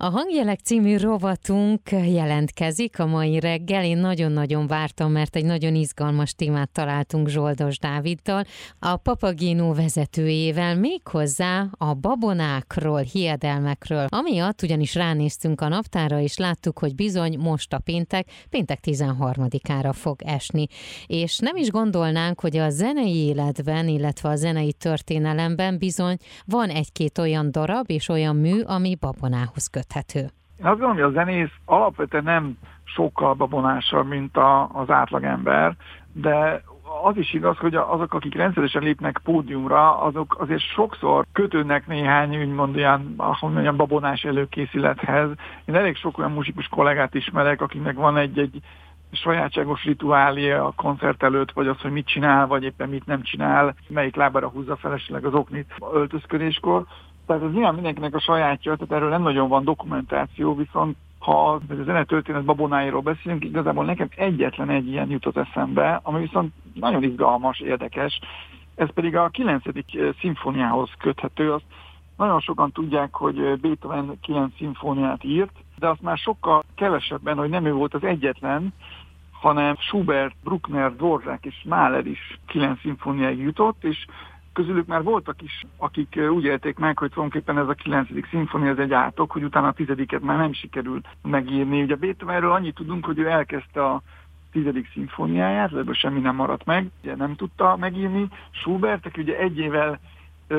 A Hangjelek című rovatunk jelentkezik a mai reggel. Én nagyon-nagyon vártam, mert egy nagyon izgalmas témát találtunk Zsoldos Dáviddal, a Papagino vezetőjével, méghozzá a babonákról, hiedelmekről. Amiatt ugyanis ránéztünk a naptára, és láttuk, hogy bizony most a péntek, péntek 13-ára fog esni. És nem is gondolnánk, hogy a zenei életben, illetve a zenei történelemben bizony van egy-két olyan darab és olyan mű, ami babonához köthető. Én azt gondolom, hogy a zenész alapvetően nem sokkal babonásabb, mint a, az átlagember, de az is igaz, hogy azok, akik rendszeresen lépnek pódiumra, azok azért sokszor kötődnek néhány, úgymond olyan, ahogy mondjam, babonás előkészülethez. Én elég sok olyan muzsikus kollégát ismerek, akiknek van egy-egy sajátságos rituálé a koncert előtt, vagy az, hogy mit csinál, vagy éppen mit nem csinál, melyik lábára húzza felesleg az oknit öltözködéskor. Tehát ez nyilván mindenkinek a sajátja, tehát erről nem nagyon van dokumentáció, viszont ha a zenetörténet babonáiról beszélünk, igazából nekem egyetlen egy ilyen jutott eszembe, ami viszont nagyon izgalmas, érdekes, ez pedig a 9. szimfóniához köthető. Azt nagyon sokan tudják, hogy Beethoven 9 szimfóniát írt, de azt már sokkal kevesebben, hogy nem ő volt az egyetlen, hanem Schubert, Bruckner, Dvorak és Mahler is 9 szimfóniáig jutott, és közülük már voltak is, akik úgy élték meg, hogy tulajdonképpen ez a 9. szimfonia ez egy átok, hogy utána a tizediket már nem sikerült megírni. Ugye Beethovenről annyit tudunk, hogy ő elkezdte a tizedik szimfóniáját, ebből semmi nem maradt meg, ugye nem tudta megírni. Schubert, aki ugye egy évvel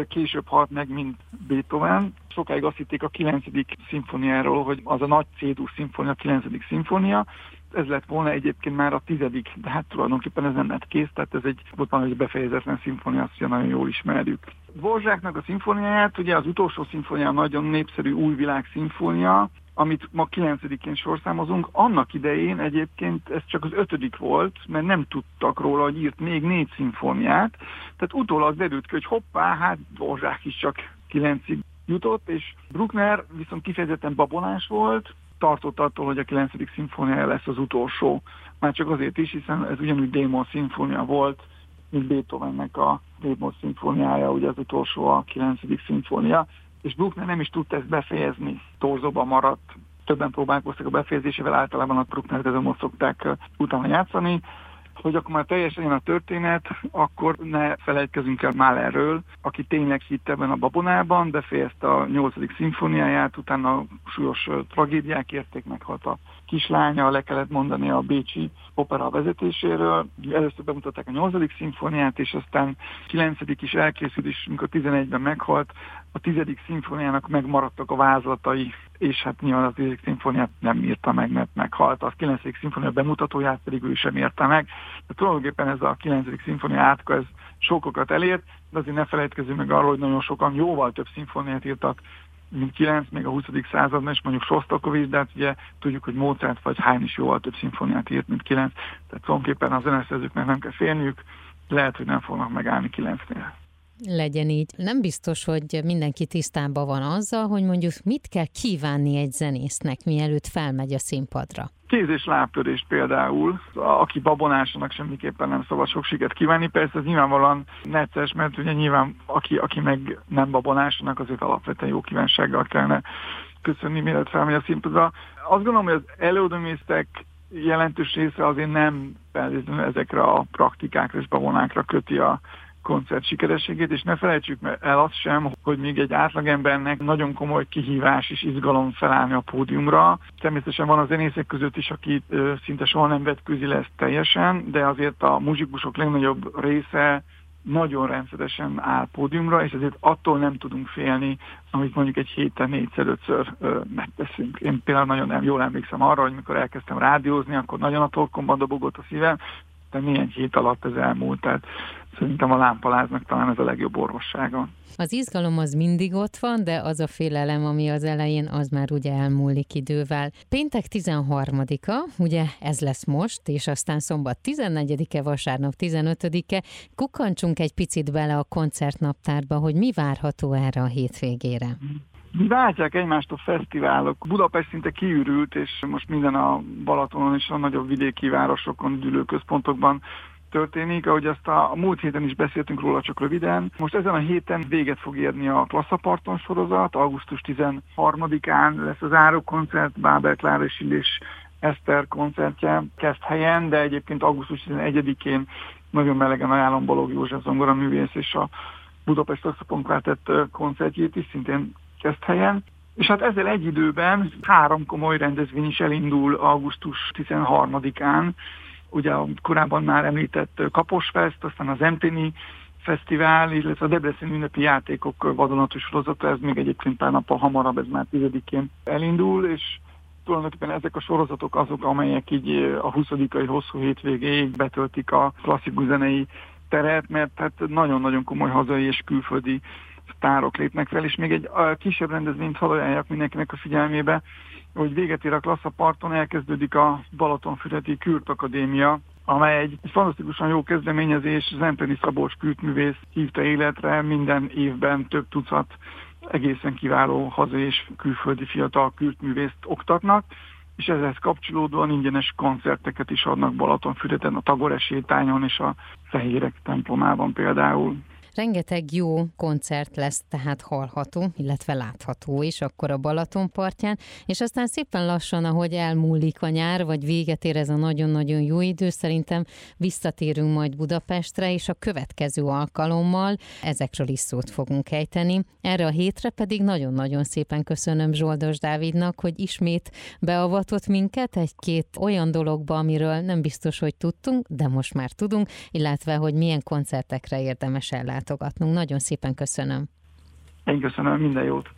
később halt meg, mint Beethoven. Sokáig azt hitték a 9. szimfóniáról, hogy az a nagy C-dú szimfónia, a 9. szimfónia, ez lett volna egyébként már a tizedik, de hát tulajdonképpen ez nem lett kész, tehát ez egy, volt van egy befejezetlen szimfónia, azt nagyon jól ismerjük. Dvorzsáknak a szimfóniáját, ugye az utolsó szimfónia nagyon népszerű új világ szimfónia, amit ma 9-én sorszámozunk, annak idején egyébként ez csak az ötödik volt, mert nem tudtak róla, hogy írt még négy szimfóniát, tehát utólag derült ki, hogy hoppá, hát Dvorzsák is csak kilencig jutott, és Bruckner viszont kifejezetten babonás volt, tartott attól, hogy a 9. szimfónia lesz az utolsó. Már csak azért is, hiszen ez ugyanúgy démon szimfónia volt, mint Beethovennek a démon szimfóniája, ugye az utolsó a 9. szimfónia, és Bruckner nem is tudta ezt befejezni, torzóban maradt, többen próbálkoztak a befejezésével, általában a Bruckner szokták utána játszani, hogy akkor már teljesen a történet, akkor ne felejtkezünk el már erről, aki tényleg hitt ebben a babonában, befejezte a nyolcadik szimfóniáját, utána súlyos tragédiák érték, meghalt a kislánya, le kellett mondani a Bécsi opera vezetéséről. Először bemutatták a nyolcadik szimfóniát, és aztán kilencedik is elkészült, és amikor 11-ben meghalt, a tizedik szimfóniának megmaradtak a vázlatai, és hát nyilván a tizedik szimfóniát nem írta meg, mert meghalt. A kilencedik szimfónia bemutatóját pedig ő sem írta meg. De tulajdonképpen ez a kilencedik szimfónia átka, ez sokokat elért, de azért ne felejtkezzünk meg arról, hogy nagyon sokan jóval több szimfóniát írtak, mint 9, még a 20. században, és mondjuk Sostakovics, de hát ugye tudjuk, hogy Mozart vagy Haydn is jóval több szimfóniát írt, mint 9, tehát tulajdonképpen a zeneszerzőknek nem kell félniük, lehet, hogy nem fognak megállni 9-nél legyen így. Nem biztos, hogy mindenki tisztában van azzal, hogy mondjuk mit kell kívánni egy zenésznek, mielőtt felmegy a színpadra. Kéz és lábtörés például, aki babonásának semmiképpen nem szabad sok sikert kívánni. Persze ez nyilvánvalóan necces, mert ugye nyilván aki, aki meg nem babonásának, azért alapvetően jó kívánsággal kellene köszönni, mielőtt felmegy a színpadra. Azt gondolom, hogy az előadómésztek jelentős része azért nem ezekre a praktikákra és babonákra köti a koncert sikerességét, és ne felejtsük el azt sem, hogy még egy átlagembernek nagyon komoly kihívás és izgalom felállni a pódiumra. Természetesen van a zenészek között is, aki szinte soha nem vetkőzi lesz teljesen, de azért a muzsikusok legnagyobb része nagyon rendszeresen áll pódiumra, és ezért attól nem tudunk félni, amit mondjuk egy héten négyszer, ötször ö, megteszünk. Én például nagyon nem jól emlékszem arra, hogy mikor elkezdtem rádiózni, akkor nagyon a torkomban dobogott a szívem, de néhány hét alatt ez elmúlt, tehát szerintem a lámpaláznak talán ez a legjobb orvossága. Az izgalom az mindig ott van, de az a félelem, ami az elején, az már ugye elmúlik idővel. Péntek 13-a, ugye ez lesz most, és aztán szombat 14-e, vasárnap 15-e. Kukancsunk egy picit bele a koncertnaptárba, hogy mi várható erre a hétvégére. Mi váltják egymást a fesztiválok. Budapest szinte kiürült, és most minden a Balatonon és a nagyobb vidéki városokon, gyűlőközpontokban történik, ahogy azt a, múlt héten is beszéltünk róla, csak röviden. Most ezen a héten véget fog érni a Klasszaparton sorozat, augusztus 13-án lesz az árokoncert, Bábel Klára és Illés Eszter koncertje kezd helyen, de egyébként augusztus 11-én nagyon melegen ajánlom Balog József zongora művész és a Budapest Saxophone Quartet koncertjét is szintén kezd helyen. És hát ezzel egy időben három komoly rendezvény is elindul augusztus 13-án. Ugye a korábban már említett Kaposfest, aztán az Emtini Fesztivál, illetve a Debrecen ünnepi játékok vadonatús sorozata, ez még egyébként pár nappal hamarabb, ez már 10-én elindul, és tulajdonképpen ezek a sorozatok azok, amelyek így a 20-ai hosszú hétvégéig betöltik a klasszikus zenei teret, mert hát nagyon-nagyon komoly hazai és külföldi sztárok lépnek fel, és még egy kisebb rendezvényt hadd mindenkinek a figyelmébe, hogy véget ér a klasszaparton, elkezdődik a Balatonfüredi Kürt Akadémia, amely egy, egy fantasztikusan jó kezdeményezés, Zenteni Szabolcs kürtművész hívta életre, minden évben több tucat egészen kiváló hazai és külföldi fiatal kürtművészt oktatnak, és ezhez kapcsolódóan ingyenes koncerteket is adnak Balatonfüreden, a Tagoresétányon és a Fehérek templomában például. Rengeteg jó koncert lesz tehát hallható, illetve látható is akkor a Balaton partján, és aztán szépen lassan, ahogy elmúlik a nyár, vagy véget ér ez a nagyon-nagyon jó idő, szerintem visszatérünk majd Budapestre, és a következő alkalommal ezekről is szót fogunk ejteni. Erre a hétre pedig nagyon-nagyon szépen köszönöm Zsoldos Dávidnak, hogy ismét beavatott minket egy-két olyan dologba, amiről nem biztos, hogy tudtunk, de most már tudunk, illetve, hogy milyen koncertekre érdemes ellátni látogatnunk. Nagyon szépen köszönöm. Én köszönöm, minden jót.